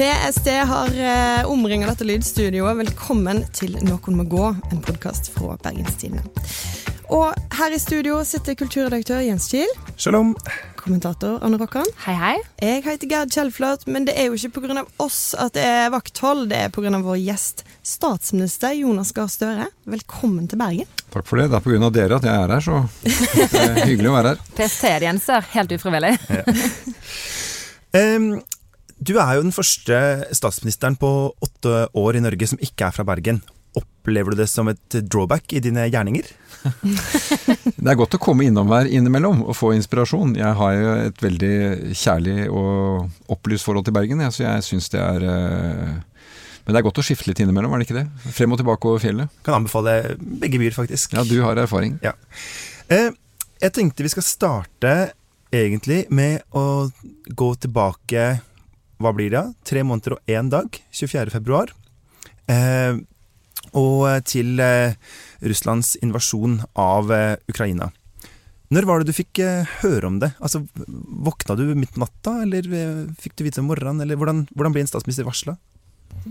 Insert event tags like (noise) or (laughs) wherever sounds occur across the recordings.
PST har eh, omringa dette lydstudioet. Velkommen til Noen må gå, en podkast fra Bergenstidene. Og her i studio sitter kulturredaktør Jens Kiel. Shalom. Kommentator Anne Rokkan. Hei, hei. Jeg heter Gerd Kjellflot, men det er jo ikke pga. oss at det er vakthold. Det er pga. vår gjest, statsminister Jonas Gahr Støre. Velkommen til Bergen. Takk for det. Det er pga. dere at jeg er her, så det er hyggelig å være her. (laughs) PST-Jenser, helt ufrivillig. Um, (laughs) du er jo den første statsministeren på åtte år i Norge som ikke er fra Bergen. Opplever du det som et drawback i dine gjerninger? (laughs) det er godt å komme innom her innimellom og få inspirasjon. Jeg har jo et veldig kjærlig og opplyst forhold til Bergen, så jeg syns det er eh, Men det er godt å skifte litt innimellom, er det ikke det? Frem og tilbake over fjellet. Kan anbefale begge byer, faktisk. Ja, du har erfaring. Ja. Eh, jeg tenkte vi skal starte egentlig med å gå tilbake Hva blir det? Tre måneder og én dag. 24. februar. Eh, og til eh, Russlands invasjon av eh, Ukraina. Når var det du fikk eh, høre om det? Altså, Våkna du midt natta, eller fikk du vite det om morgenen? Eller hvordan, hvordan ble en statsminister varsla?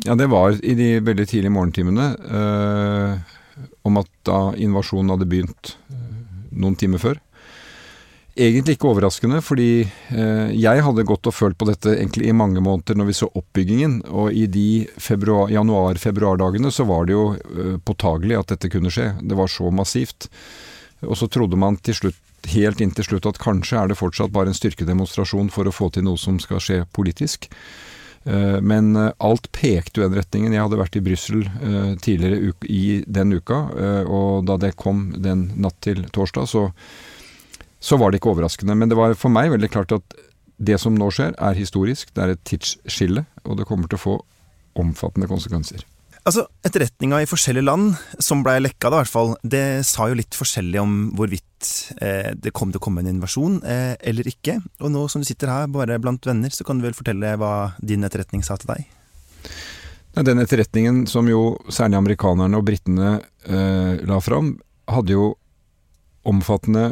Ja, det var i de veldig tidlige morgentimene. Om at da invasjonen hadde begynt noen timer før egentlig ikke overraskende, fordi eh, jeg hadde gått og følt på dette egentlig i mange måneder når vi så oppbyggingen. Og i de januar-februardagene så var det jo eh, påtagelig at dette kunne skje. Det var så massivt. Og så trodde man til slutt, helt inntil slutt at kanskje er det fortsatt bare en styrkedemonstrasjon for å få til noe som skal skje politisk. Eh, men alt pekte jo den retningen. Jeg hadde vært i Brussel tidligere i den uka, og da det kom den natt til torsdag, så så var det ikke overraskende. Men det var for meg veldig klart at det som nå skjer, er historisk. Det er et tidsskille, og det kommer til å få omfattende konsekvenser. Altså, Etterretninga i forskjellige land, som blei lekka, da, i hvert fall, det sa jo litt forskjellig om hvorvidt eh, det kom til å komme en invasjon eh, eller ikke. Og nå som du sitter her bare blant venner, så kan du vel fortelle hva din etterretning sa til deg? Den etterretningen som jo særlig amerikanerne og britene eh, la fram, hadde jo omfattende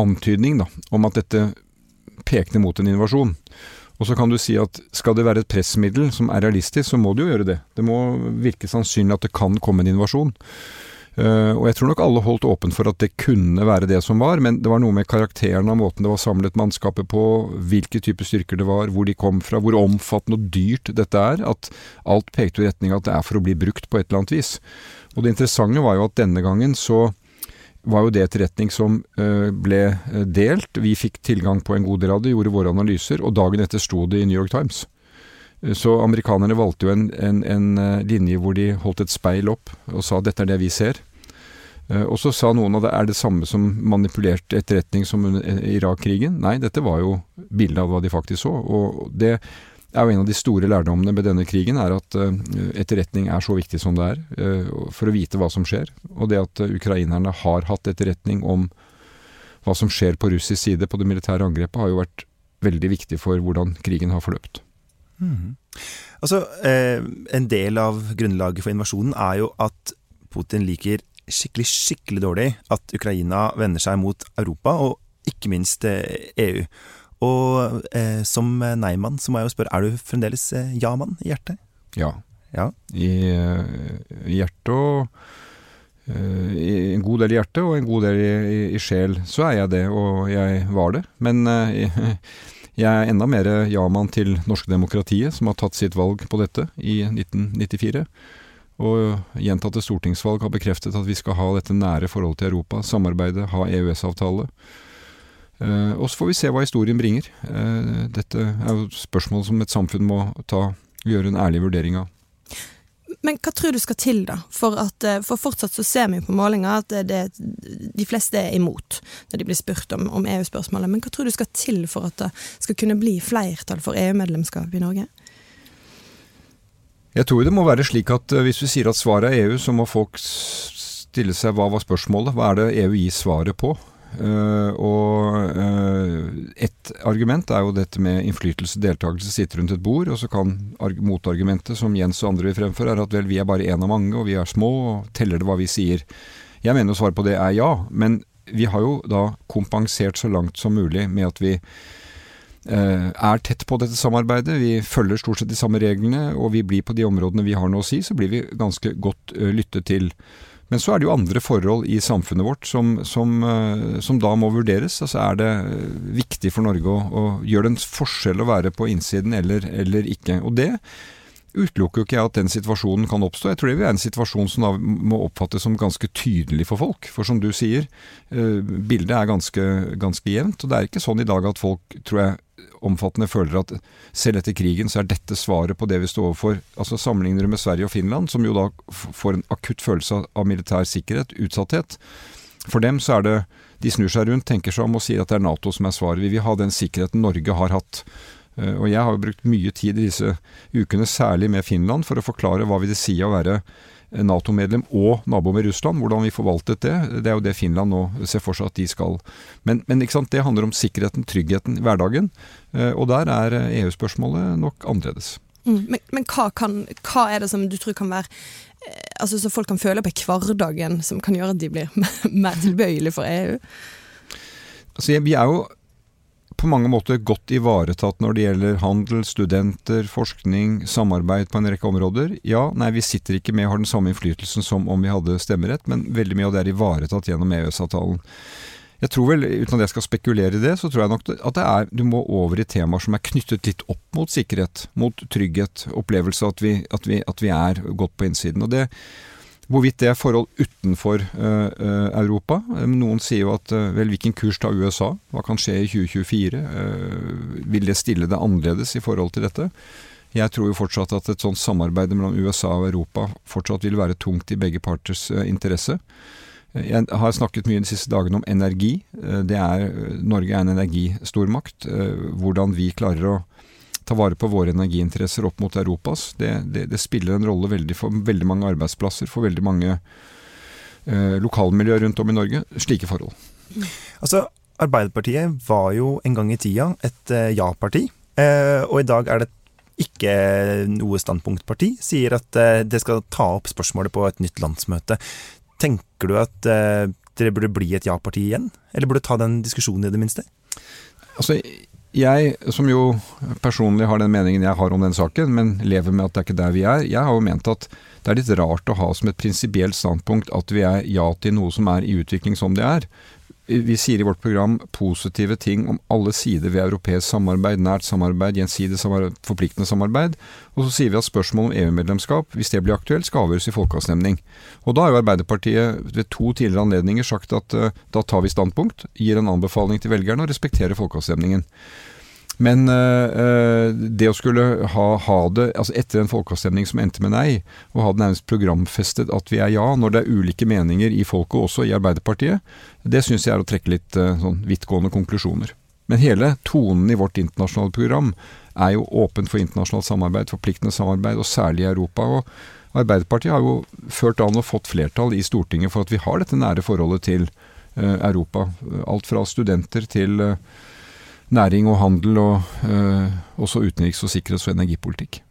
antydning da, om at dette pekte mot en invasjon. Og så kan du si at skal det være et pressmiddel som er realistisk, så må det jo gjøre det. Det må virke sannsynlig at det kan komme en invasjon. Uh, og jeg tror nok alle holdt åpent for at det kunne være det som var, men det var noe med karakteren av måten det var samlet mannskapet på, hvilke typer styrker det var, hvor de kom fra, hvor omfattende og dyrt dette er, at alt pekte i retning av at det er for å bli brukt på et eller annet vis. Og det interessante var jo at denne gangen så var jo det etterretning som eh, ble eh, delt. Vi fikk tilgang på en god del av det, gjorde våre analyser, og dagen etter sto det i New York Times. Eh, så amerikanerne valgte jo en, en, en linje hvor de holdt et speil opp og sa dette er det vi ser. Og så sa noen av det er det samme som manipulert etterretning som under Irak-krigen. Nei, dette var jo bildet av hva de faktisk så. Og det er jo en av de store lærdommene med denne krigen, er at uh, etterretning er så viktig som det er, uh, for å vite hva som skjer. Og det at uh, ukrainerne har hatt etterretning om hva som skjer på russisk side på det militære angrepet, har jo vært veldig viktig for hvordan krigen har forløpt. Mm. Altså, En del av grunnlaget for invasjonen er jo at Putin liker skikkelig, skikkelig dårlig at Ukraina vender seg mot Europa, og ikke minst EU. Og eh, som nei-mann så må jeg jo spørre, er du fremdeles eh, ja-mann i hjertet? Ja. ja. I, eh, I hjertet og i En god del i hjertet og en god del i, i, i, sjel, så er jeg det, og jeg var det. Men uh, (laughs) jeg er enda mer ja-mann til norske demokratiet, som har tatt sitt valg på dette i 1994. Og gjentatte stortingsvalg har bekreftet at vi skal ha dette nære forholdet til Europa, samarbeide, ha EØS-avtale. Uh, og så får vi se hva historien bringer. Uh, dette er jo spørsmål som et samfunn må ta, gjøre en ærlig vurdering av. Men hva tror du skal til, da? For, at, eh, for fortsatt så ser vi på målinger at det, de fleste er imot når de blir spurt om, om EU-spørsmålet. Men hva tror du skal til for at det skal kunne bli flertall for EU-medlemskap i Norge? Jeg tror det må være slik at hvis vi sier at svaret er EU, så må folk stille seg hva var spørsmålet? Hva er det EU gir svaret på? Uh, og uh, et argument er jo dette med innflytelse, og deltakelse, sitte rundt et bord. Og så kan motargumentet som Jens og andre vil fremføre, er at vel, vi er bare én av mange, og vi er små, og teller det hva vi sier? Jeg mener svaret på det er ja, men vi har jo da kompensert så langt som mulig med at vi eh, er tett på dette samarbeidet. Vi følger stort sett de samme reglene, og vi blir på de områdene vi har noe å si, så blir vi ganske godt eh, lyttet til. Men så er det jo andre forhold i samfunnet vårt som, som, eh, som da må vurderes. Altså Er det eh, viktig for Norge å, å gjøre det en forskjell å være på innsiden eller, eller ikke? Og det utelukker jo ikke at den situasjonen kan oppstå. Jeg tror det vil være en situasjon som da må oppfattes som ganske tydelig for folk. For som du sier, eh, bildet er ganske, ganske jevnt. Og det er ikke sånn i dag at folk, tror jeg, omfattende føler at selv etter krigen så er dette svaret på det vi står overfor. Altså Sammenligner du med Sverige og Finland, som jo da får en akutt følelse av militær sikkerhet, utsatthet. For dem så er det De snur seg rundt, tenker seg om og sier at det er Nato som er svaret. Vi vil ha den sikkerheten Norge har hatt. Eh, og jeg har jo brukt mye tid i disse ukene, særlig med Finland, for å forklare hva vil det si å være Nato-medlem og nabo med Russland. Hvordan vi forvaltet det. Det er jo det Finland nå ser for seg at de skal. Men, men det handler om sikkerheten, tryggheten, hverdagen. Eh, og der er EU-spørsmålet nok annerledes. Mm, men, men hva, kan, hva, er det som du tror kan være eh, altså Så folk kan føle på i hverdagen, som kan gjøre at de blir (laughs) mer tilbøyelige for EU? Altså, vi er jo på mange måter godt ivaretatt når det gjelder handel, studenter, forskning, samarbeid på en rekke områder. Ja, nei, vi sitter ikke med og har den samme innflytelsen som om vi hadde stemmerett, men veldig mye av det er ivaretatt gjennom EØS-avtalen. Jeg tror vel, Uten at jeg skal spekulere i det, så tror jeg nok at det er, du må over i temaer som er knyttet litt opp mot sikkerhet, mot trygghet, opplevelse av at at at vi er godt på innsiden. Og det Hvorvidt det er forhold utenfor uh, Europa. Noen sier jo at uh, vel, hvilken kurs tar USA? Hva kan skje i 2024? vil det stille det annerledes i forhold til dette? Jeg tror jo fortsatt at et sånt samarbeid mellom USA og Europa fortsatt vil være tungt i begge parters interesse. Jeg har snakket mye de siste dagene om energi. Er, Norge er en energistormakt. Hvordan vi klarer å ta vare på våre energiinteresser opp mot Europas. Det, det, det spiller en rolle veldig for veldig mange arbeidsplasser, for veldig mange eh, lokalmiljøer rundt om i Norge. Slike forhold. Altså, Arbeiderpartiet var jo en gang i tida et eh, ja-parti, eh, og i dag er det ikke noe standpunktparti. Sier at eh, det skal ta opp spørsmålet på et nytt landsmøte. Tenker du at eh, dere burde bli et ja-parti igjen? Eller burde ta den diskusjonen i det minste? Altså, jeg, som jo personlig har den meningen jeg har om den saken, men lever med at det er ikke der vi er, jeg har jo ment at det er litt rart å ha som et prinsipielt standpunkt at vi er ja til noe som er i utvikling som det er. Vi sier i vårt program positive ting om alle sider ved europeisk samarbeid, nært samarbeid, gjensidig samarbeid, forpliktende samarbeid. Og så sier vi at spørsmålet om EU-medlemskap, hvis det blir aktuelt, skal avgjøres i folkeavstemning. Og da har jo Arbeiderpartiet ved to tidligere anledninger sagt at uh, da tar vi standpunkt, gir en anbefaling til velgerne og respekterer folkeavstemningen. Men øh, det å skulle ha, ha, det altså etter en folkeavstemning som endte med nei, og ha det nærmest programfestet at vi er ja, når det er ulike meninger i folket, også i Arbeiderpartiet, det syns jeg er å trekke litt øh, sånn vidtgående konklusjoner. Men hele tonen i vårt internasjonale program er jo åpent for internasjonalt samarbeid, forpliktende samarbeid, og særlig i Europa. og Arbeiderpartiet har jo ført an og fått flertall i Stortinget for at vi har dette nære forholdet til øh, Europa. Alt fra studenter til øh, næring og handel, og eh, også utenriks- og sikkerhets- og energipolitikk.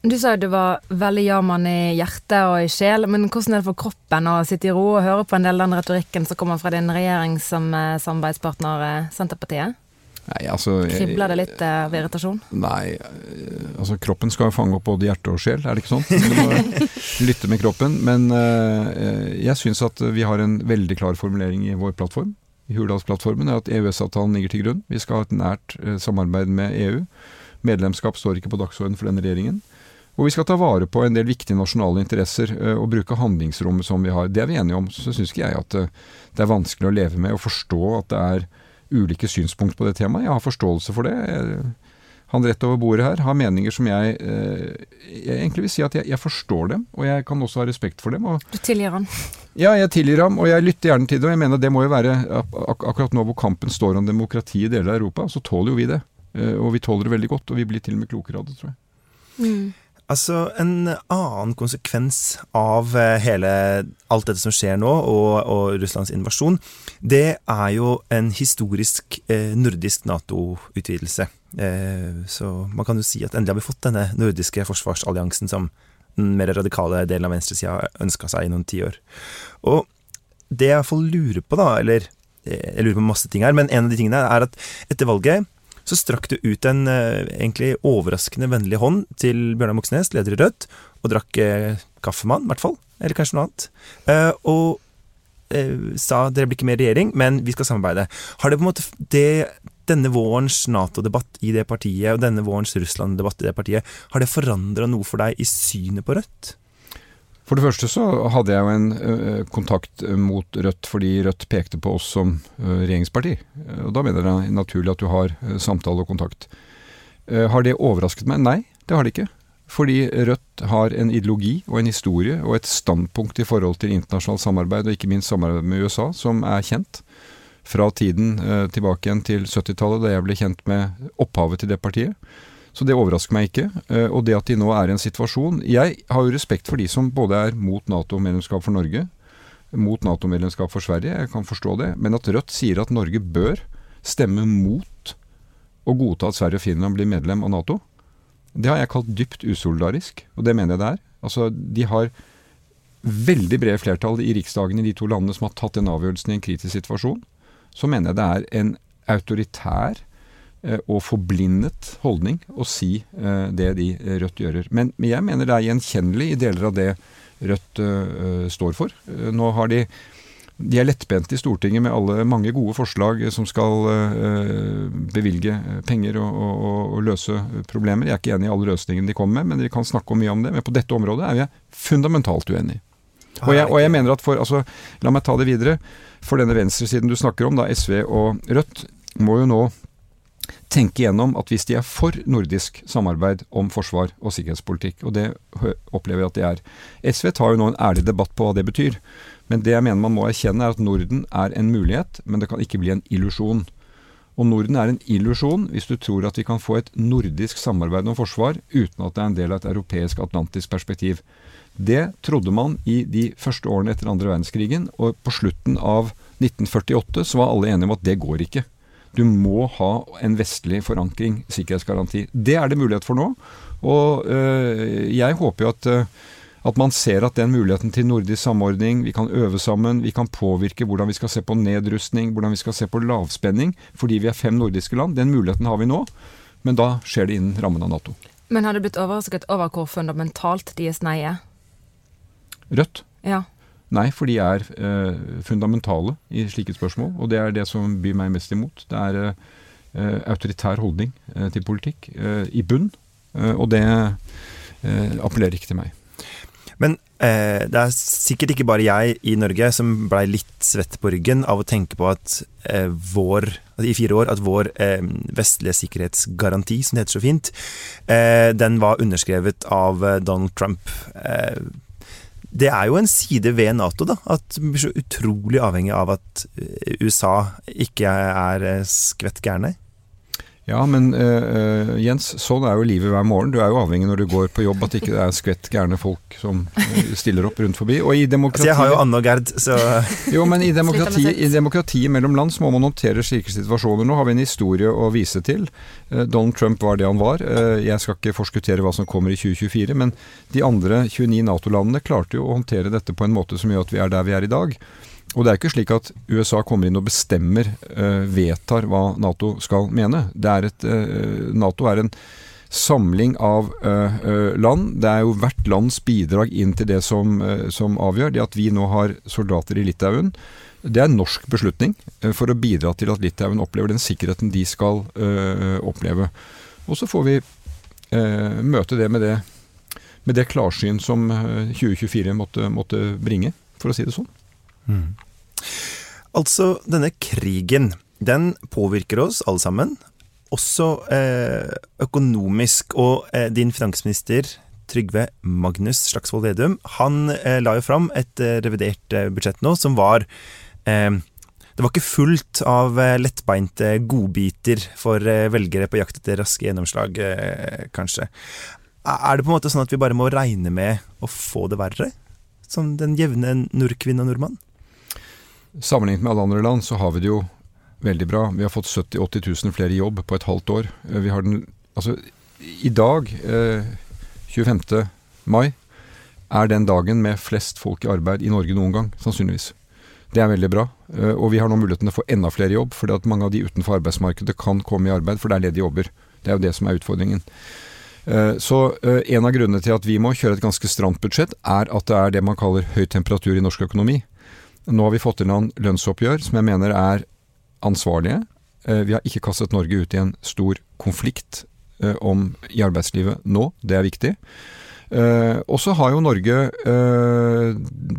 Du sa jo du var veldig ja-mann i hjerte og i sjel, men hvordan er det for kroppen å sitte i ro og høre på en del av den retorikken som kommer fra din regjering som samarbeidspartner Senterpartiet? Nei, altså, Kribler det litt av irritasjon? Nei, altså kroppen skal jo fange opp både hjerte og sjel, er det ikke sånn? Du må (laughs) lytte med kroppen. Men uh, jeg syns at vi har en veldig klar formulering i vår plattform i Hurdalsplattformen, er at EØS-avtalen ligger til grunn. Vi skal ha et nært eh, samarbeid med EU. Medlemskap står ikke på dagsordenen for denne regjeringen. Og vi skal ta vare på en del viktige nasjonale interesser eh, og bruke handlingsrommet som vi har. Det er vi enige om. Så syns ikke jeg at eh, det er vanskelig å leve med og forstå at det er ulike synspunkt på det temaet. Jeg har forståelse for det. Jeg, han rett over bordet her har meninger som jeg, eh, jeg egentlig vil si at jeg, jeg, forstår dem, og jeg kan også ha respekt for dem. Og, du tilgir ham? Ja, jeg tilgir ham, og jeg lytter gjerne til det. Og jeg mener det må jo være ak akkurat nå hvor kampen står om demokrati i deler av Europa, så tåler jo vi det. Eh, og vi tåler det veldig godt, og vi blir til og med klokere av det, tror jeg. Mm. Altså, En annen konsekvens av eh, hele alt dette som skjer nå, og, og Russlands invasjon, det er jo en historisk eh, nordisk Nato-utvidelse. Eh, så man kan jo si at endelig har vi fått denne nordiske forsvarsalliansen som den mer radikale delen av venstresida ønska seg i noen tiår. Og det jeg iallfall lurer på, da, eller eh, jeg lurer på masse ting her, men en av de tingene er at etter valget så strakk du ut en eh, egentlig overraskende vennlig hånd til Bjørnar Moxnes, leder i Rødt, og drakk eh, kaffemann, i hvert fall. Eller kanskje noe annet. Og eh, sa dere blir ikke mer regjering, men vi skal samarbeide. Har det på en måte det, denne vårens Nato-debatt i det partiet, og denne vårens Russland-debatt i det partiet, har det forandra noe for deg i synet på Rødt? For det første så hadde jeg jo en kontakt mot Rødt fordi Rødt pekte på oss som regjeringsparti. Og da mener jeg det er naturlig at du har samtale og kontakt. har det overrasket meg? Nei, det har det ikke. Fordi Rødt har en ideologi og en historie og et standpunkt i forhold til internasjonalt samarbeid, og ikke minst samarbeid med USA, som er kjent. Fra tiden tilbake igjen til 70-tallet, da jeg ble kjent med opphavet til det partiet. Så det overrasker meg ikke. Eh, og det at de nå er i en situasjon Jeg har jo respekt for de som både er mot Nato-medlemskap for Norge, mot Nato-medlemskap for Sverige, jeg kan forstå det. Men at Rødt sier at Norge bør stemme mot å godta at Sverige og Finland blir medlem av Nato, det har jeg kalt dypt usolidarisk, og det mener jeg det er. Altså, de har veldig brede flertall i riksdagen i de to landene som har tatt den avgjørelsen i en kritisk situasjon. Så mener jeg det er en autoritær Eh, og forblindet holdning å si eh, det de eh, Rødt gjør. Men, jeg mener det er gjenkjennelig i deler av det Rødt står for. Nå har de de er lettbente i Stortinget med alle mange gode forslag som skal bevilge penger og, og, og, løse problemer. Jeg er ikke enig i alle løsningene de kommer med, men de kan snakke mye om det. Men på dette området er vi fundamentalt uenige. Og jeg, og jeg mener at for, altså, La meg ta det videre. For denne venstresiden du snakker om, da SV og Rødt, må jo nå tenke gjennom at hvis de er for nordisk samarbeid om forsvar og sikkerhetspolitikk, og det opplever jeg at de er SV tar jo nå en ærlig debatt på hva det betyr. Men det jeg mener man må erkjenne, er at Norden er en mulighet, men det kan ikke bli en illusjon. Og Norden er en illusjon hvis du tror at vi kan få et nordisk samarbeid om forsvar uten at det er en del av et europeisk atlantisk perspektiv. Det trodde man i de første årene etter andre verdenskrigen, og på slutten av 1948 så var alle enige om at det går ikke. Du må ha en vestlig forankring, sikkerhetsgaranti. Det er det mulighet for nå. Og øh, jeg håper jo at, øh, at man ser at den muligheten til nordisk samordning, vi kan øve sammen, vi kan påvirke hvordan vi skal se på nedrustning, hvordan vi skal se på lavspenning, fordi vi er fem nordiske land. Den muligheten har vi nå, men da skjer det innen rammen av Nato. Men har du blitt overrasket over hvor fundamentalt deres nei er? Rødt? Ja. Nei, for de er eh, fundamentale i slike spørsmål. Og det er det som byr meg mest imot. Det er eh, autoritær holdning eh, til politikk eh, i bunn. Eh, og det eh, appellerer ikke til meg. Men det er sikkert ikke bare jeg i Norge som blei litt svett på ryggen av å tenke på at vår i fire år at vår eh, vestlige sikkerhetsgaranti, som det heter så fint, eh, den var underskrevet av Donald Trump. Eh, det er jo en side ved Nato, da. At vi blir så utrolig avhengig av at eh, USA ikke er eh, skvett gærne. Ja, men uh, Jens, sånn er jo livet hver morgen. Du er jo avhengig når du går på jobb at det ikke er skvett gærne folk som stiller opp rundt forbi. Og i demokratiet altså, Jeg har jo Anne og Gerd, så Jo, men i demokratiet, i demokratiet mellom land så må man håndtere slike situasjoner. Nå har vi en historie å vise til. Uh, Donald Trump var det han var. Uh, jeg skal ikke forskuttere hva som kommer i 2024, men de andre 29 Nato-landene klarte jo å håndtere dette på en måte som gjør at vi er der vi er i dag. Og det er ikke slik at USA kommer inn og bestemmer, uh, vedtar hva Nato skal mene. Er et, uh, Nato er en samling av uh, land. Det er jo hvert lands bidrag inn til det som, som, avgjør. Det at vi nå har soldater i Litauen, det er en norsk beslutning for å bidra til at Litauen opplever den sikkerheten de skal oppleve. Og så får vi møte det med det, med det klarsyn som 2024 måtte, måtte bringe, for å si det sånn. Mm. Altså, denne krigen, den påvirker oss alle sammen. Også eh, økonomisk. Og eh, din finansminister Trygve Magnus Slagsvold Vedum, han eh, la jo fram et eh, revidert eh, budsjett nå som var eh, det var ikke fullt av lettbeinte godbiter for velgere på jakt etter raske gjennomslag, kanskje. Er det på en måte sånn at vi bare må regne med å få det verre? Som den jevne nordkvinne og nordmann? Sammenlignet med alle andre land så har vi det jo veldig bra. Vi har fått 70 000-80 000 flere i jobb på et halvt år. Eh, vi har den, altså, I dag, eh, 25. mai, er den dagen med flest folk i arbeid i Norge noen gang, sannsynligvis. Det er veldig bra. Eh, og vi har nå muligheten til å få enda flere jobb, fordi at mange av de utenfor arbeidsmarkedet kan komme i arbeid, for det er ledige jobber. Det er jo det som er utfordringen. Eh, så eh, en av grunnene til at vi må kjøre et ganske stramt budsjett, er at det er det man kaller høy temperatur i norsk økonomi. Nå har vi fått til noen lønnsoppgjør som jeg mener er ansvarlige. Vi har ikke kastet Norge ut i en stor konflikt om i arbeidslivet nå, det er viktig. Uh, og så har jo Norge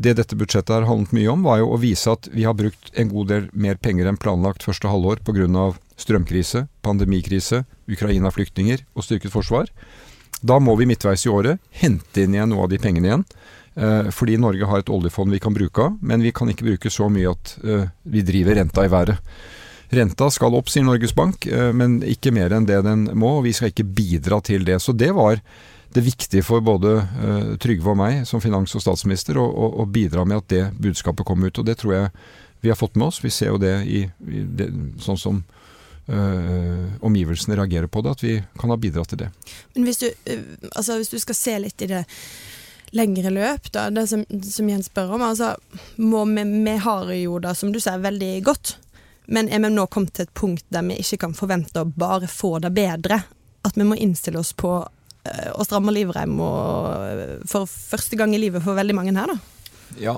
Det dette budsjettet har handlet mye om, var jo å vise at vi har brukt en god del mer penger enn planlagt første halvår pga. strømkrise, pandemikrise, Ukraina-flyktninger og styrket forsvar. Da må vi midtveis i året hente inn igjen noe av de pengene igjen. Uh, fordi Norge har et oljefond vi kan bruke av, men vi kan ikke bruke så mye at vi driver renta i været. Renta skal opp, sier Norges Bank, men ikke mer enn det den må. og Vi skal ikke bidra til det. Så det var det viktige for både Trygve og meg som finans- og statsminister å bidra med at det budskapet kom ut. Og det tror jeg vi har fått med oss. Vi ser jo det i, i det, sånn som uh, omgivelsene reagerer på det, at vi kan ha bidratt til det. Men hvis du, uh, altså, hvis du skal se litt i det lengre løp, da, det som, som Jens spør om, altså, må vi, vi har jo da, som du sier, veldig godt. Men er vi nå kommet til et punkt der vi ikke kan forvente å bare få det bedre? At vi må innstille oss på Eh, å stramme livrem og for første gang i livet for veldig mange her, da. Ja.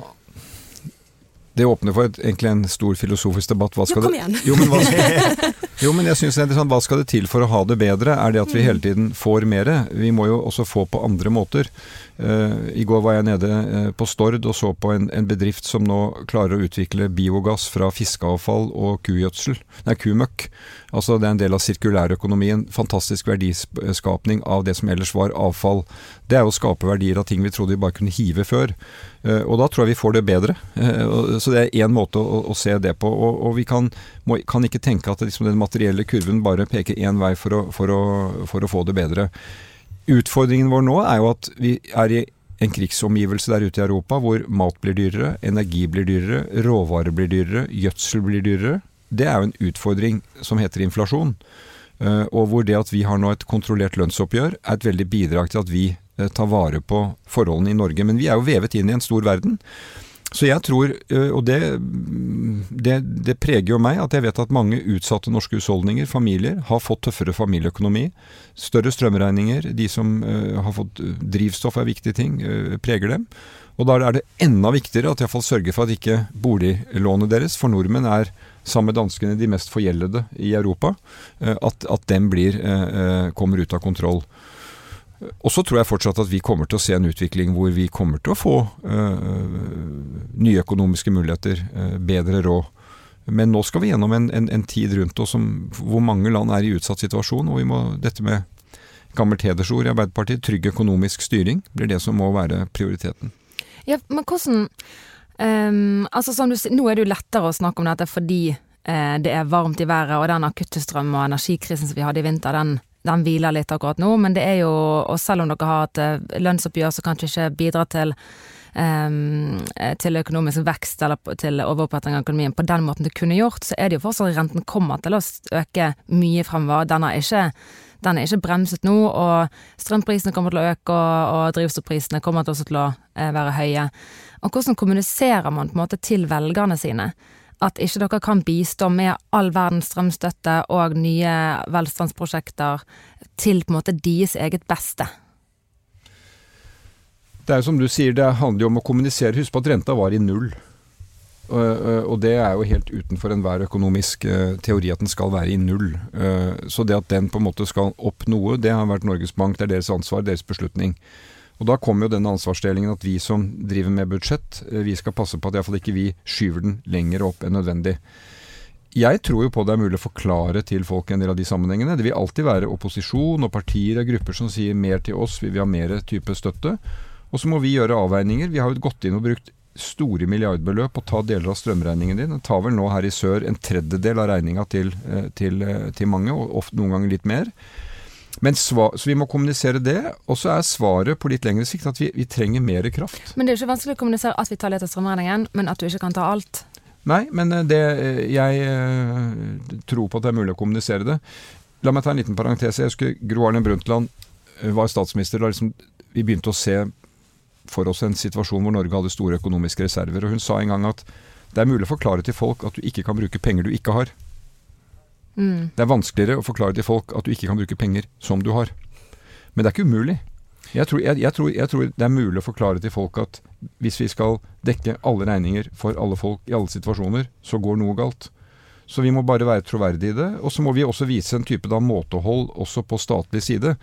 Det åpner for et, egentlig en stor filosofisk debatt. Hva skal jo, kom igjen. Det, jo, men, hva, (laughs) jo, men jeg synes det er sånn, Hva skal det til for å ha det bedre? Er det at vi mm. hele tiden får mer? Vi må jo også få på andre måter. Uh, I går var jeg nede uh, på Stord og så på en, en, bedrift som nå klarer å utvikle biogass fra fiskeavfall og kugjødsel, nei, kumøkk. Altså Det er en del av sirkulærøkonomien. Fantastisk verdiskapning av det som ellers var avfall. Det er å skape verdier av ting vi trodde vi bare kunne hive før. Uh, og da tror jeg vi får det bedre. så det er én måte å, å, se det på. Og, og vi kan, må, kan, ikke tenke at liksom den materielle kurven bare peker én vei for å, for, å, for å få det bedre. Utfordringen vår nå er jo at vi er i en krigsomgivelse der ute i Europa hvor mat blir dyrere, energi blir dyrere, råvarer blir dyrere, gjødsel blir dyrere. Det er jo en utfordring som heter inflasjon. Eh, og hvor det at vi har nå et kontrollert lønnsoppgjør, er et veldig bidrag til at vi eh, tar vare på forholdene i Norge. Men vi er jo vevet inn i en stor verden. Så jeg tror, eh, og det, det, det, preger jo meg, at jeg vet at mange utsatte norske husholdninger, familier, har fått tøffere familieøkonomi. Større strømregninger, de som uh, har fått drivstoff er viktige ting, preger dem. Og da er det enda viktigere at iallfall sørger for at ikke boliglånet deres, for nordmenn er sammen med danskene de mest forgjeldede i Europa, at, at dem blir, kommer ut av kontroll. Og så tror jeg fortsatt at vi kommer til å se en utvikling hvor vi kommer til å få øh, nye økonomiske muligheter, øh, bedre råd. Men nå skal vi gjennom en, en, en tid rundt oss som, hvor mange land er i utsatt situasjon. Og vi må, dette med gammelt hedersord i Arbeiderpartiet, trygg økonomisk styring, blir det som må være prioriteten. Ja, men hvordan um, altså som du, Nå er det jo lettere å snakke om dette fordi uh, det er varmt i været, og den akutte strøm- og energikrisen som vi hadde i vinter, den den hviler litt akkurat nå, men det er jo Og selv om dere har et eh, lønnsoppgjør som kanskje ikke bidrar til um, til økonomisk vekst eller til overoppretting av økonomien på den måten det kunne gjort, så er det jo fortsatt renten kommer til å øke mye fremover. Den er ikke den er ikke bremset nå, og strømprisene kommer til å øke, og, og drivstoffprisene kommer til å eh, være høye. Og hvordan kommuniserer man på en måte til velgerne sine? At ikke dere kan bistå med all verdens strømstøtte og nye velstandsprosjekter til på en måte deres eget beste? Det er jo som du sier, det handler jo om å kommunisere. Husk på at renta var i null. Og det er jo helt utenfor enhver økonomisk eh, teori at den skal være i null. Eh, så det at den på en måte skal opp noe, det har vært Norges Bank, det er deres ansvar, deres beslutning. Og Da kommer jo denne ansvarsdelingen at vi som driver med budsjett, eh, vi skal passe på at iallfall ikke vi skyver den lenger opp enn nødvendig. Jeg tror jo på det er mulig å forklare til folk en del av de sammenhengene. Det vil alltid være opposisjon og partier og grupper som sier mer til oss, vi vil ha mer type støtte. Og så må vi gjøre avveininger. Vi har jo gått inn og brukt store milliardbeløp å ta deler av strømregningen din. Den tar vel nå her i sør en tredjedel av regninga til, eh, til, eh, til mange, og ofte noen ganger litt mer. Men svar, så vi må kommunisere det. Og så er svaret på litt lengre sikt at vi, vi, trenger mer kraft. Men det er ikke vanskelig å kommunisere at vi tar litt av strømregningen, men at du ikke kan ta alt? Nei, men eh, det, eh, jeg eh, tror på at det er mulig å kommunisere det. La meg ta en liten parentes. Jeg husker Gro Arne Brundtland var statsminister da liksom, vi begynte å se for oss en situasjon hvor Norge hadde store økonomiske reserver. Og hun sa en gang at Det er mulig å forklare til folk at du ikke kan bruke penger du ikke har. Mm. Det er vanskeligere å forklare til folk at du ikke kan bruke penger som du har. Men det er ikke umulig. Jeg tror, jeg, jeg, tror, jeg tror, det er mulig å forklare til folk at hvis vi skal dekke alle regninger for alle folk i alle situasjoner, så går noe galt. Så vi må bare være troverdige i det. Og så må vi også vise en type da, måtehold også på statlig side.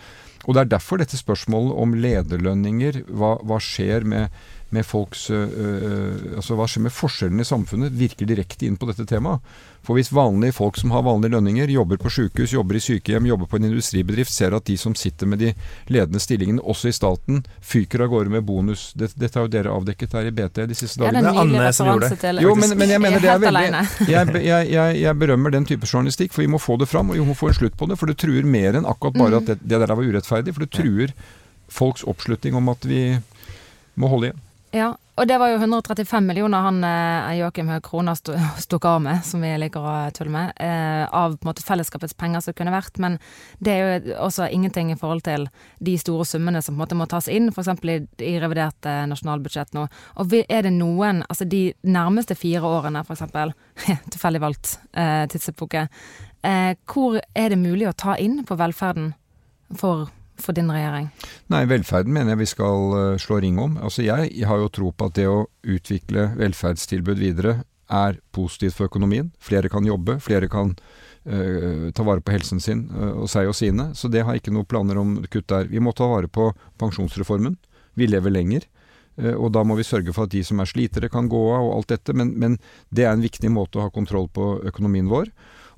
Og det er derfor dette spørsmålet om lederlønninger, hva, hva skjer med med folks øh, altså Hva skjer med forskjellene i samfunnet, virker direkte inn på dette temaet. For hvis vanlige folk som har vanlige lønninger, jobber på sykehus, jobber i sykehjem, jobber på en industribedrift, ser at de som sitter med de ledende stillingene, også i staten, fyker av gårde med bonus Dette, dette har jo dere avdekket her i BT de siste dagene. Ja, det er en som referanse til Jo, men, men, jeg mener det er veldig (laughs) jeg, jeg, jeg, jeg, berømmer den type journalistikk, for vi må få det fram, og vi må få en slutt på det. For det truer mer enn akkurat bare at det, det der var urettferdig. For det truer folks oppslutning om at vi må holde igjen. Ja, og det var jo 135 millioner han eh, Joakim Høeg Krona stukk (laughs) av med, som vi liker å tulle med, eh, av på en måte fellesskapets penger som kunne vært. Men det er jo også ingenting i forhold til de store summene som på en måte må tas inn, f.eks. I, i revidert eh, nasjonalbudsjett nå. Og er det noen, altså de nærmeste fire årene f.eks., (laughs) tilfeldig valgt eh, tidsepoke, eh, hvor er det mulig å ta inn på velferden for for din regjering? Nei, velferden mener jeg vi skal uh, slå ring om. Altså jeg, har jo tro på at det å utvikle velferdstilbud videre er positivt for økonomien. Flere kan jobbe, flere kan uh, ta vare på helsen sin uh, og seg og sine. Så det har jeg ikke noen planer om kutt der. Vi må ta vare på pensjonsreformen. Vi lever lenger. Og da må vi sørge for at de som er slitere kan gå av og alt dette, men, men det er en viktig måte å ha kontroll på økonomien vår.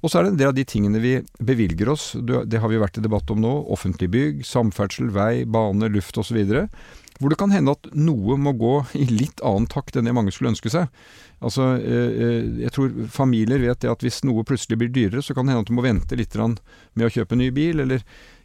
Og så er det en del av de tingene vi bevilger oss, det har vi vært i debatt om nå, offentlig bygg, samferdsel, vei, bane, luft osv. Hvor det kan hende at noe må gå i litt annen takt enn det mange skulle ønske seg. Altså, eh, eh, jeg tror familier vet det at hvis noe plutselig blir dyrere, så kan det hende at du må vente litt med å kjøpe en ny bil, eller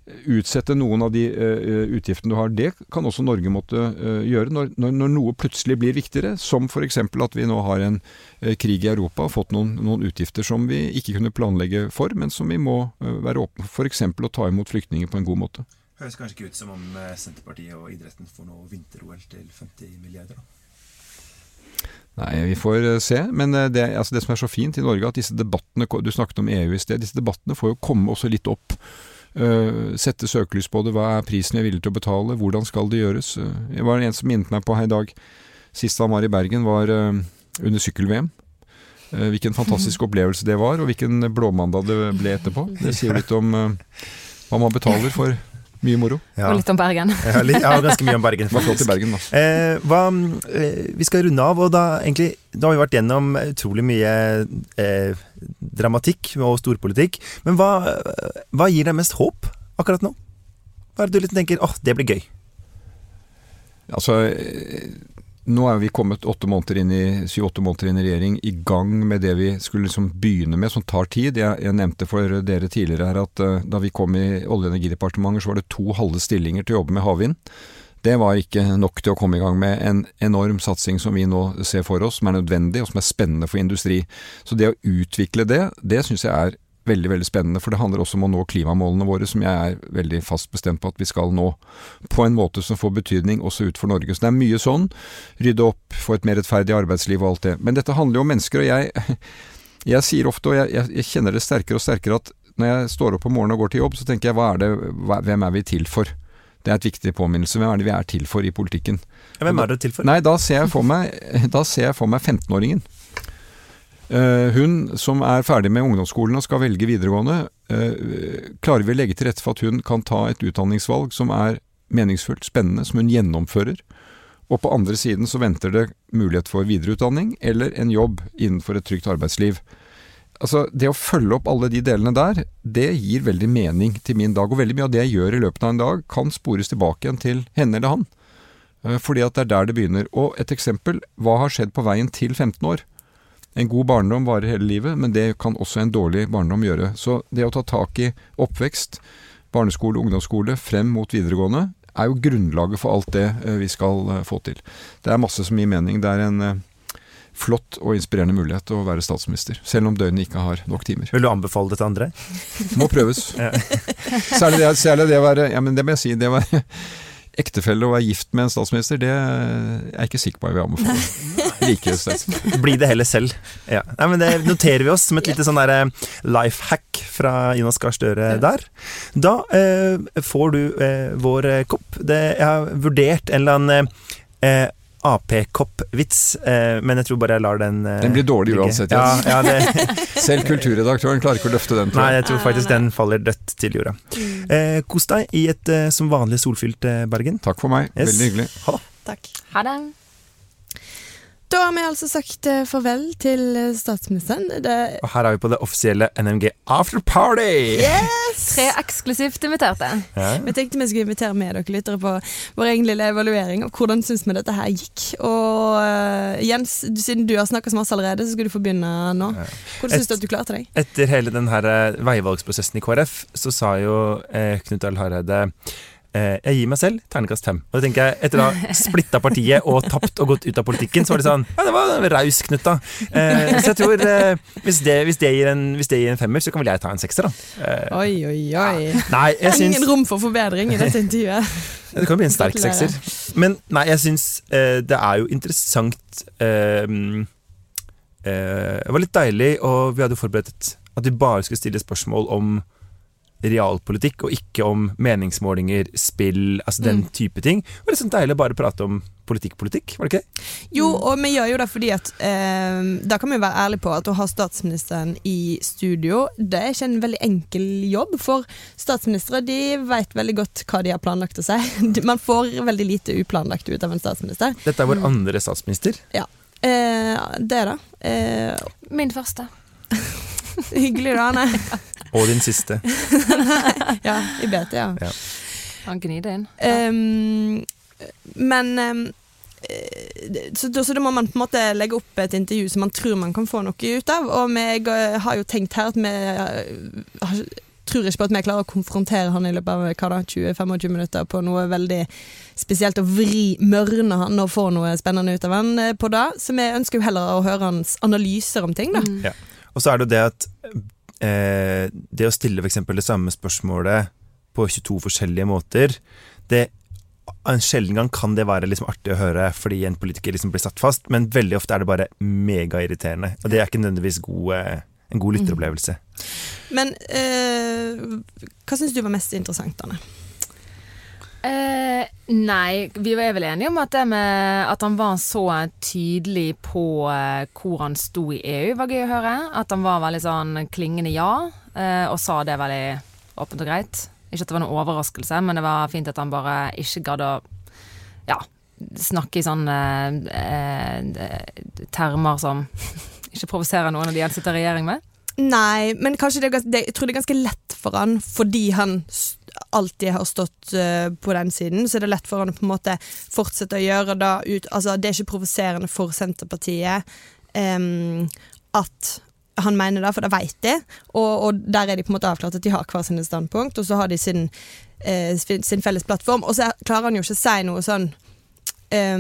utsette noen av de uh, utgiftene du har. Det kan også Norge måtte uh, gjøre når, når, når, noe plutselig blir viktigere, som f.eks. at vi nå har en uh, krig i Europa og fått noen, noen, utgifter som vi ikke kunne planlegge for, men som vi må være åpne for, f.eks. å ta imot flyktninger på en god måte. Høres kanskje ikke ut som om Senterpartiet og idretten får noe vinter-OL til 50 milliarder? da? Nei, vi får se. Men det, altså det, som er så fint i Norge, at disse debattene Du snakket om EU i sted. Disse debattene får jo komme også litt opp. Uh, sette søkelys på det. Hva er prisen jeg er villig til å betale? Hvordan skal det gjøres? Uh, det var en som minnet meg på her i dag. Sist han var i Bergen, var uh, under sykkel-VM. hvilken fantastisk (laughs) opplevelse det var, og hvilken blåmandag det ble etterpå. Det sier litt om hva man betaler for mye moro. Ja. Og litt om Bergen. (laughs) ja, litt, ja, ganske mye om Bergen. (laughs) Faktisk. Bergen eh, hva, eh, vi skal runde av, og da, egentlig, da har vi vært gjennom utrolig mye eh, dramatikk og storpolitikk. Men hva, hva, gir deg mest håp akkurat nå? Hva er det du litt tenker åh, det blir gøy? Altså nå er vi kommet åtte måneder inn i, syv-åtte måneder inn i regjering, i gang med det vi skulle liksom begynne med, som tar tid. Jeg, jeg nevnte for dere tidligere her at uh, da vi kom i Olje- og energidepartementet, så var det to halve stillinger til å jobbe med havvind. Det var ikke nok til å komme i gang med en enorm satsing som vi nå ser for oss, som er nødvendig og som er spennende for industri. Så det å utvikle det, det syns jeg er veldig veldig spennende. For det handler også om å nå klimamålene våre, som jeg er veldig fast bestemt på at vi skal nå. På en måte som får betydning også ut for Norge. Så det er mye sånn. Rydde opp, få et mer rettferdig arbeidsliv og alt det. Men dette handler jo om mennesker, og jeg, jeg sier ofte, og jeg, jeg, kjenner det sterkere og sterkere, at når jeg står opp om morgenen og går til jobb, så tenker jeg hva er det, hvem er vi til for? Det er et viktig påminnelse. Hvem er det vi er til for i politikken? hvem er det til for? Nei, da ser jeg for meg, (laughs) meg 15-åringen. Uh, hun som er ferdig med ungdomsskolen og skal velge videregående, uh, klarer vi å legge til rette for at hun kan ta et utdanningsvalg som er meningsfullt, spennende, som hun gjennomfører. Og på andre siden så venter det mulighet for videreutdanning eller en jobb innenfor et trygt arbeidsliv. Altså, Det å følge opp alle de delene der, det gir veldig mening til min dag. Og veldig mye av det jeg gjør i løpet av en dag, kan spores tilbake igjen til henne eller han. Uh, fordi at det er der det begynner. Og et eksempel, hva har skjedd på veien til 15 år? En god barndom varer hele livet, men det kan også en dårlig barndom gjøre. Så det å ta tak i oppvekst, barneskole, ungdomsskole, frem mot videregående, er jo grunnlaget for alt det eh, vi skal eh, få til. Det er masse som gir mening. Det er en eh, flott og inspirerende mulighet å være statsminister, selv om døgnet ikke har nok timer. Vil du anbefale det til andre? Må prøves. (laughs) Særlig det, særlig det å være Ja, men det må jeg si. Det å være (laughs) ektefelle å være gift med en statsminister, det er jeg ikke sikker på jeg vil anbefale. Like sterkt. Bli det heller selv. Ja. Nei, men Det noterer vi oss som et lite sånn der life hack fra Jonas Gahr Støre der. Da eh, får du eh, vår kopp. Det, jeg har vurdert en eller annen eh, AP-kopp-vits, eh, men jeg tror bare jeg lar den eh, Den blir dårlig ligge. uansett, Ja, Jens. ja, det, (laughs) Selv kulturredaktøren klarer ikke å løfte den. tror nei, jeg. tror faktisk den faller dødt til jorda. Eh, kos deg i et eh, som vanlig solfylt Bergen. Takk for meg. Yes. Veldig hyggelig. Ha det. Takk. Ha det. Da har vi altså sagt eh, farvel til eh, statsministeren. Det, Og her er vi på det offisielle NMG afterparty! Yes! Tre eksklusivt inviterte. Ja. vi tenkte vi skulle invitere med dere lyttere på vår egen lille evaluering av hvordan syns vi dette her gikk. Og uh, Jens, siden du har snakka så masse allerede, så skal du få begynne nå. Hvordan syns du at du klarte deg? Etter hele den her veivalgsprosessen i KrF, så sa jo eh, Knut Arild Hareide jeg gir meg selv terningkast fem. Og det tenker jeg, Etter å ha (laughs) splitta partiet og tapt og gått ut av politikken, så var det sånn Ja, det var raus, Knut, da. Eh, så jeg tror eh, hvis, det, hvis, det gir en, hvis det gir en femmer, så kan vel jeg ta en sekser, da. Eh, Oi, oi, oi. nei, jeg syns Ingen rom for forbedring i dette intervjuet. (laughs) Det kan bli en sterk sekser. Men nei, jeg syns eh, det er jo interessant eh, eh, Det var litt deilig, og vi hadde jo forberedt at vi bare skulle stille spørsmål om realpolitikk, og ikke om meningsmålinger, spill, altså den Mm. type ting. Det var litt sånn deilig å bare prate om politikk-politikk, var det ikke det? Jo, og vi gjør jo det fordi at eh, Da kan vi jo være ærlige på at å ha statsministeren i studio, det er ikke en veldig enkel jobb. For statsministre de vet veldig godt hva de har planlagt å si. (laughs) Man får veldig lite uplanlagt ut av en statsminister. Dette er vår andre statsminister. Eh, det er det. Eh, Min første. (laughs) hyggelig, da, Anne. (laughs) Og din siste. (laughs) Ja, i BT, ja. Han gnir det inn. Ehm, men ehm, eh, så, så da må man på en måte legge opp et intervju som man tror man kan få noe ut av. Og vi eh, har jo tenkt her at vi eh, har, tror ikke på at vi klarer å konfrontere han i løpet av hva da, 20-25 minutter på noe veldig spesielt, og vri, mørne han og få noe spennende ut av han på det. Så vi ønsker jo heller å høre hans analyser om ting, da. Mm. Og så er det jo det at eh, det å stille f.eks. det samme spørsmålet på 22 forskjellige måter, det en sjelden gang kan det være liksom artig å høre fordi en politiker liksom blir satt fast, men veldig ofte er det bare megairriterende. Og det er ikke nødvendigvis god, eh, en god lytteropplevelse. Men eh, hva syns du var mest interessant, Anne? Eh, nei, vi er vel enige om at med at han var så tydelig på eh, hvor han sto i EU, var gøy å høre. At han var veldig sånn klingende ja, eh, og sa det veldig åpent og greit. Ikke at det var noen overraskelse, men det var fint at han bare ikke gadd å ja, snakke i sånne eh, termer som (laughs) ikke provoserer noen av de han sitter i regjering med. Nei, men kanskje det det, jeg tror det er ganske lett for han, fordi han s- alltid har stått uh, på den siden, så er det lett for han å på en måte fortsette å gjøre det ut Altså, det er ikke provoserende for Senterpartiet um, at han mener det, for det vet de, og, og der er de på en måte avklart at de har hver sine standpunkt, og så har de sin, uh, sin felles plattform, og så er- klarer han jo ikke å si noe sånn eh,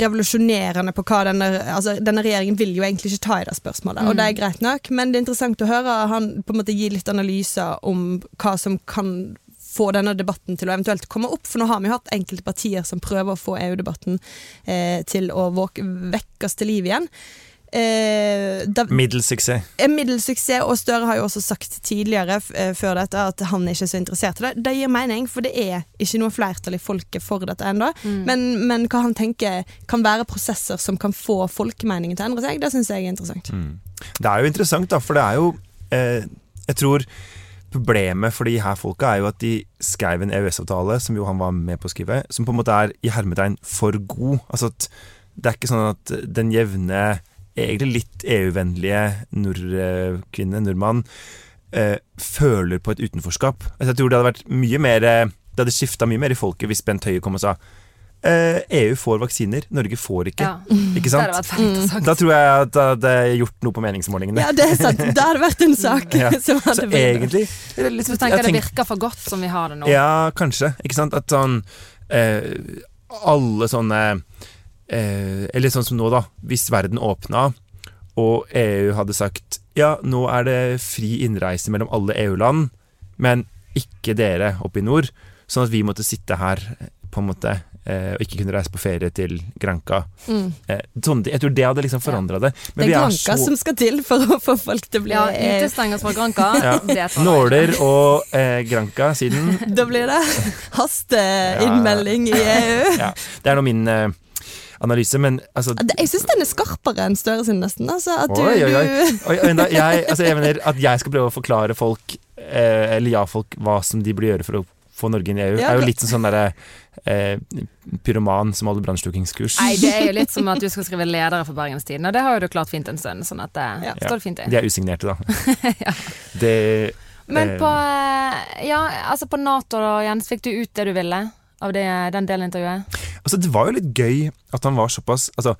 revolusjonerende på hva denne altså Denne regjeringen vil jo egentlig ikke ta i det spørsmålet, og det er greit nok, men det er interessant å høre han på en måte gi litt analyser om hva som kan få denne debatten til å eventuelt komme opp, for nå har vi jo hatt enkelte partier som prøver å få EU-debatten eh, til å våk vekkes til liv igjen. Eh, da, Middels suksess. middels suksess, og Støre har jo også sagt tidligere eh, før dette at han er ikke så interessert i det. Det gir mening, for det er ikke noe flertall i folket for dette ennå. Men, men hva han tenker kan være prosesser som kan få folkemeningen til å endre seg, det syns jeg er interessant. Det er jo interessant, da, for det er jo eh, Jeg tror problemet for de her folka er jo at de skrev en EØS-avtale, som jo han var med på å skrive, som på en måte er i hermetegn for god. Altså at det er ikke sånn at den jevne, egentlig litt EU-vennlige nordkvinne, nordmann, eh, føler på et utenforskap. Altså, jeg tror det hadde vært mye mer eh, Det hadde skifta mye mer i folket hvis Bent Høie kom og sa eh, EU får vaksiner, Norge får ikke. Ja, (laughs) Ikke sant? Da tror jeg at det hadde gjort noe på meningsmålingene. Ja, det er sant. (laughs) Det hadde vært en sak (laughs) Ja. som hadde Så egentlig det litt, Så tenker det virker for godt som vi har det nå. Ja, kanskje. Ikke sant? At sånn eh, Alle sånne eh, Eller sånn som nå, da. Hvis verden åpna, og EU hadde sagt ja, nå er det fri innreise mellom alle EU-land, men ikke dere oppe i nord, Sånn at vi måtte sitte her, på en måte, eh, og ikke kunne reise på ferie til Granca. Mm. Eh, sånn, jeg tror det hadde liksom forandra det. Det er Granca som skal til for å få folk til å bli Ja, utestenge oss fra Granca. Ja. Nåler og eh, Granca siden (laughs) Da blir det hasteinnmelding i EU. ja, Det er nå min eh, analyse, men altså Jeg syns den er skarpere enn Støre sin, nesten. Altså, at du, Oi, oi, oi. Oi, oi, da, jeg, (laughs) altså, jeg mener at jeg skal prøve å forklare folk, eh, eller ja-folk, hva som de burde gjøre for å få Norge inn i EU. Ja, er jo litt som sånn derre eh, pyroman som holder brannslukingskurs. Nei, det er jo litt som at du (laughs) skal skrive ledere for Bergenstiden, og det har jo du klart fint en stund, sånn at det Ja. står det fint i. De er usignerte, da. (laughs) Ja. Det Men eh, på, eh, ja, altså på Nato da, Jens, fikk du ut det du ville av det, den delen av intervjuet? Altså, det var jo litt gøy at han var såpass Altså,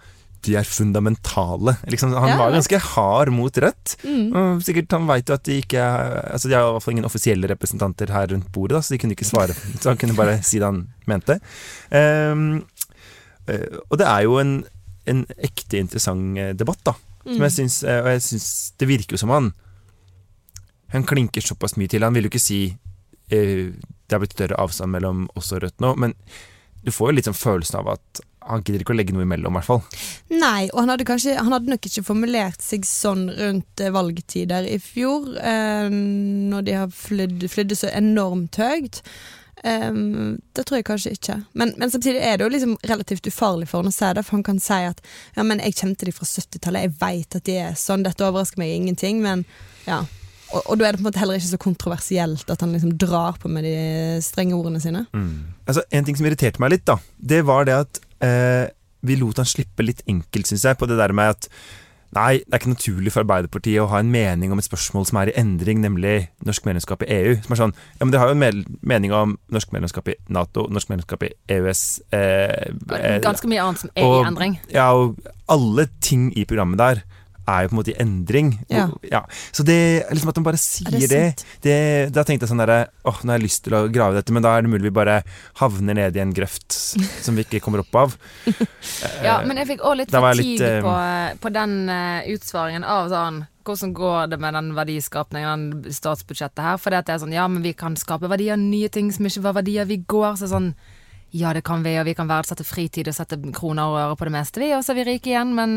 de er fundamentale. Liksom, han Ja, var ganske hard mot Rødt. Mm. Sikkert Han veit jo at de ikke Altså, de har i hvert fall ingen offisielle representanter her rundt bordet, da, så de kunne ikke svare. Så han kunne bare si det han mente. Eh, og det er jo en, en ekte interessant eh, debatt, da. Som Mm. jeg syns eh, Og jeg syns det virker jo som han Han klinker såpass mye til. Han vil jo ikke si det har blitt større avstand mellom oss og Rødt nå, men du får jo litt sånn følelsen av at han gidder ikke å legge noe imellom, i hvert fall. Nei, og han hadde, kanskje, han hadde nok ikke formulert seg sånn rundt eh, valgtider i fjor, eh, når de har flydd, så enormt høyt. Um, det tror jeg kanskje ikke. Men, men samtidig er det jo liksom relativt ufarlig for han å si det, for han kan si at ja, men jeg kjente de fra 70-tallet, jeg veit at de er sånn, dette overrasker meg ingenting, men ja. Og, og da er det på en måte heller ikke så kontroversielt at han liksom drar på med de strenge ordene sine. Altså, En ting som irriterte meg litt, da, det var det at eh, vi lot han slippe litt enkelt, syns jeg, på det der med at Nei, det er ikke naturlig for Arbeiderpartiet å ha en mening om et spørsmål som er i endring, nemlig norsk medlemskap i EU. Som er sånn, ja, men dere har jo en mel- mening om norsk medlemskap i Nato, norsk medlemskap i EØS eh, eh, Ganske mye annet som er og- i endring. Ja, og alle ting i programmet der er jo på en måte i endring. Ja. Ja. Så det liksom at de bare sier Er det det, det, Da tenkte jeg sånn derre Åh, nå har jeg lyst til å grave dette, men da er det mulig vi bare havner ned i en grøft (laughs) som vi ikke kommer opp av. (laughs) Ja, men jeg fikk òg litt fatigue litt, eh, på, på den uh, utsvaringen av sånn hvordan går det med den verdiskapningen, den statsbudsjettet her? For det er sånn, ja, men vi kan skape verdier, nye ting som ikke var verdier vi går. Så sånn, ja, det kan vi, og vi kan verdsette fritid og sette kroner og øre på det meste, vi, og så er vi rike igjen. Men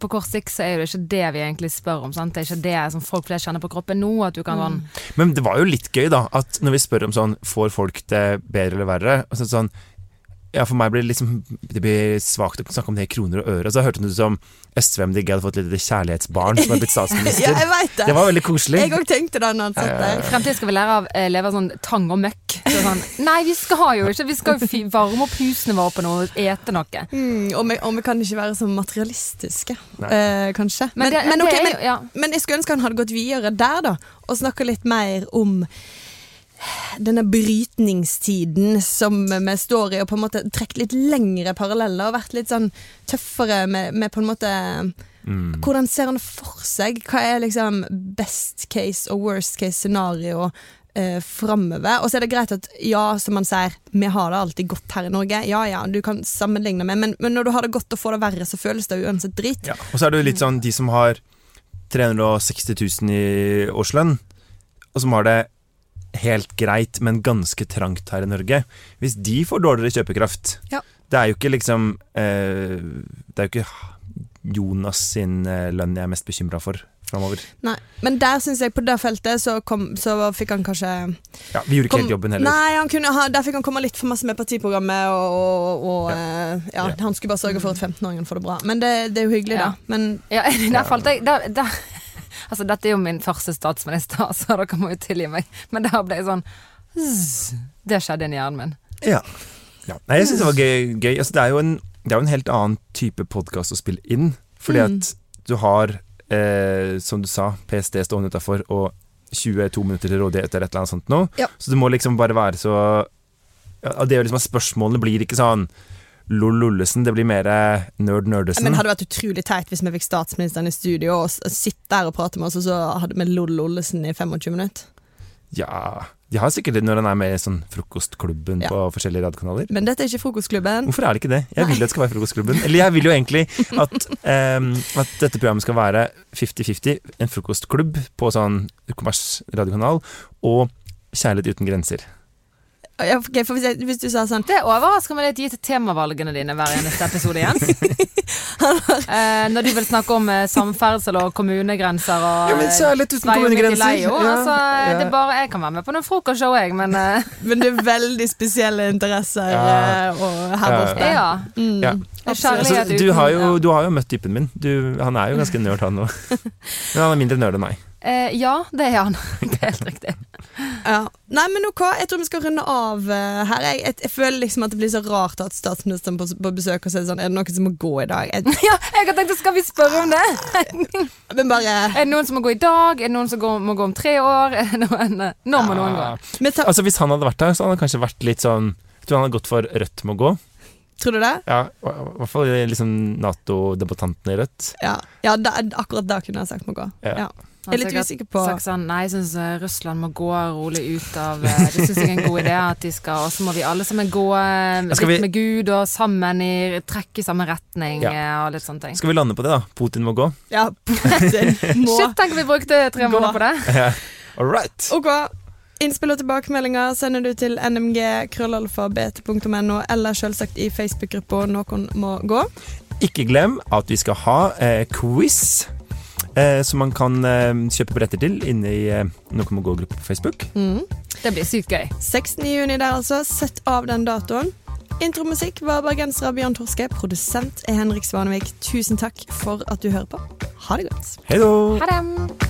på kort sikt så er det ikke det vi egentlig spør om. Sant? Det er ikke det som folk flest kjenner på kroppen nå. At du kan mm. Men det var jo litt gøy, da, at når vi spør om sånn Får folk det bedre eller verre? Og så sånn ja, For meg blir det liksom Det blir svakt å snakke om det i kroner og øre. Så hørte du som SV MDG hadde fått et lite kjærlighetsbarn som hadde blitt statsminister. (laughs) Ja, jeg vet det! Det var veldig koselig. Jeg òg tenkte det når han satt der. Fremtiden skal vi lære av eh, leve av sånn tang og møkk. Så sånn, (laughs) nei, vi skal jo ikke. Vi skal jo fy- varme opp husene våre på noe og ete noe. Mm, og, vi, og vi kan ikke være så materialistiske, eh, kanskje. Men, det, men, ok, det er men, jo, ja. men jeg skulle ønske han hadde gått videre der, da. Og snakka litt mer om denne brytningstiden som vi står i, og på en måte trukket litt lengre paralleller. Og vært litt sånn tøffere med, med på en måte Mm. Hvordan ser han for seg? Hva er liksom best case og worst case scenario eh, framover? Og så er det greit at ja, som man sier, vi har det alltid godt her i Norge. Ja ja, du kan sammenligne med, men, men når du har det godt og får det verre, så føles det uansett drit. Ja. Og så er det litt sånn de som har 360 000 i årslønn, og som har det helt greit, men ganske trangt her i Norge. Hvis de får dårligere kjøpekraft Ja. Det er jo ikke liksom eh, Det er jo ikke Jonas sin eh, lønn jeg er mest bekymra for framover. Nei, Men der syns jeg på det feltet så, kom, så fikk han kanskje Ja, vi gjorde ikke kom, helt jobben heller. Nei, han kunne ha, Der fikk han komme litt for masse med partiprogrammet, og, og, og eh, ja, Ja. han skulle bare sørge for at 15-åringen får det bra. Men det, det er jo hyggelig, Ja. da. Men Ja, der falt jeg der, der. Altså, dette er jo min første statsminister, (laughs) så dere må jo tilgi meg. Men der ble jeg sånn zzz, Det skjedde inni hjernen min. Ja. ja. Nei, jeg syns det var gøy. gøy. Altså, det, er en, det er jo en helt annen type podkast å spille inn. Fordi Mm. at du har, eh, som du sa, PST stående utafor og 22 minutter til rådighet eller et eller annet sånt nå. Ja. Så det må liksom bare være så ja, Det jo liksom at Spørsmålene blir ikke sånn lol-lollesen, det blir mer nerd nerdesen. Men det hadde vært utrolig teit hvis vi fikk statsministeren i studio og sitte der og prate med oss, og så hadde vi Loll Ollesen i 25 minutter. Ja, de har sikkert det når han er med i sånn Frokostklubben Ja. på forskjellige radiokanaler. Men dette er ikke Frokostklubben. Hvorfor er det ikke det? Jeg vil det skal være Frokostklubben. Eller jeg vil jo egentlig at, (laughs) um, at dette programmet skal være 50-50, en frokostklubb på sånn kommers radiokanal, og Kjærlighet uten grenser. Ja, ok, for hvis, jeg, hvis du sa sånn Det overrasker meg litt gitt temavalgene dine hver eneste episode, Jens. (laughs) eh, når du vil snakke om eh, samferdsel og kommunegrenser og Ja, men særlig uten Sveio midt i kommunegrenser. leio. Ja, altså, ja. det er bare, jeg kan være med på noen frokostshow, jeg, men eh, (laughs) Men det er veldig spesielle interesser Ja. eh, og her Ja. borte. ja. Mm. Ja. Altså, du, har jo, du har jo møtt typen min. Du, han er jo ganske nerd, han òg. (laughs) Men han er mindre nerd enn meg. Eh, ja, det er han. (laughs) Det er helt riktig. Ja. Nei, men ok, jeg tror vi skal runde av uh, her. Jeg, jeg, jeg føler liksom at det blir så rart at statsministeren på, på besøk og sier sånn Er det noen som må gå i dag? Jeg, (laughs) Ja, jeg har tenkt skal vi spørre om det? (laughs) men bare Er det noen som må gå i dag? Er det noen som går, må gå om tre år? Nå noen, når må noen gå? tar, Altså Hvis han hadde vært der, så hadde han kanskje vært litt sånn Jeg tror han hadde gått for Rødt må gå. Tror du det? Ja, I hvert fall liksom Nato-debattantene i Rødt. Ja, ja da, akkurat da kunne jeg sagt må gå. Ja. Ja. Jeg er litt usikker på Sagt sånn, nei, jeg syns Russland må gå rolig ut av eh, Det syns jeg er en god idé at de skal Og så må vi alle sammen gå eh, Ja, litt vi- med Gud og sammen i trekke i samme retning Ja. eh, og litt sånne ting. Skal vi lande på det, da? Putin må gå? Ja, Putin må Shit, tenk om vi brukte tre Gå. måneder på det. All right. Ok. Innspill og tilbakemeldinger sender du til nmg.krøllalfa.bt.no, eller selvsagt i Facebook-gruppa Noen må gå. Ikke glem at vi skal ha eh, quiz eh, som man kan eh, kjøpe billetter til inne i eh, Noe må gå-gruppe på Facebook. Mm. Det blir sykt gøy. 16.6 der, altså. Sett av den datoen. Intromusikk var bergenser Bjørn Torske. Produsent er Henrik Svanevik. Tusen takk for at du hører på. Ha det godt. Hei da. Ha det.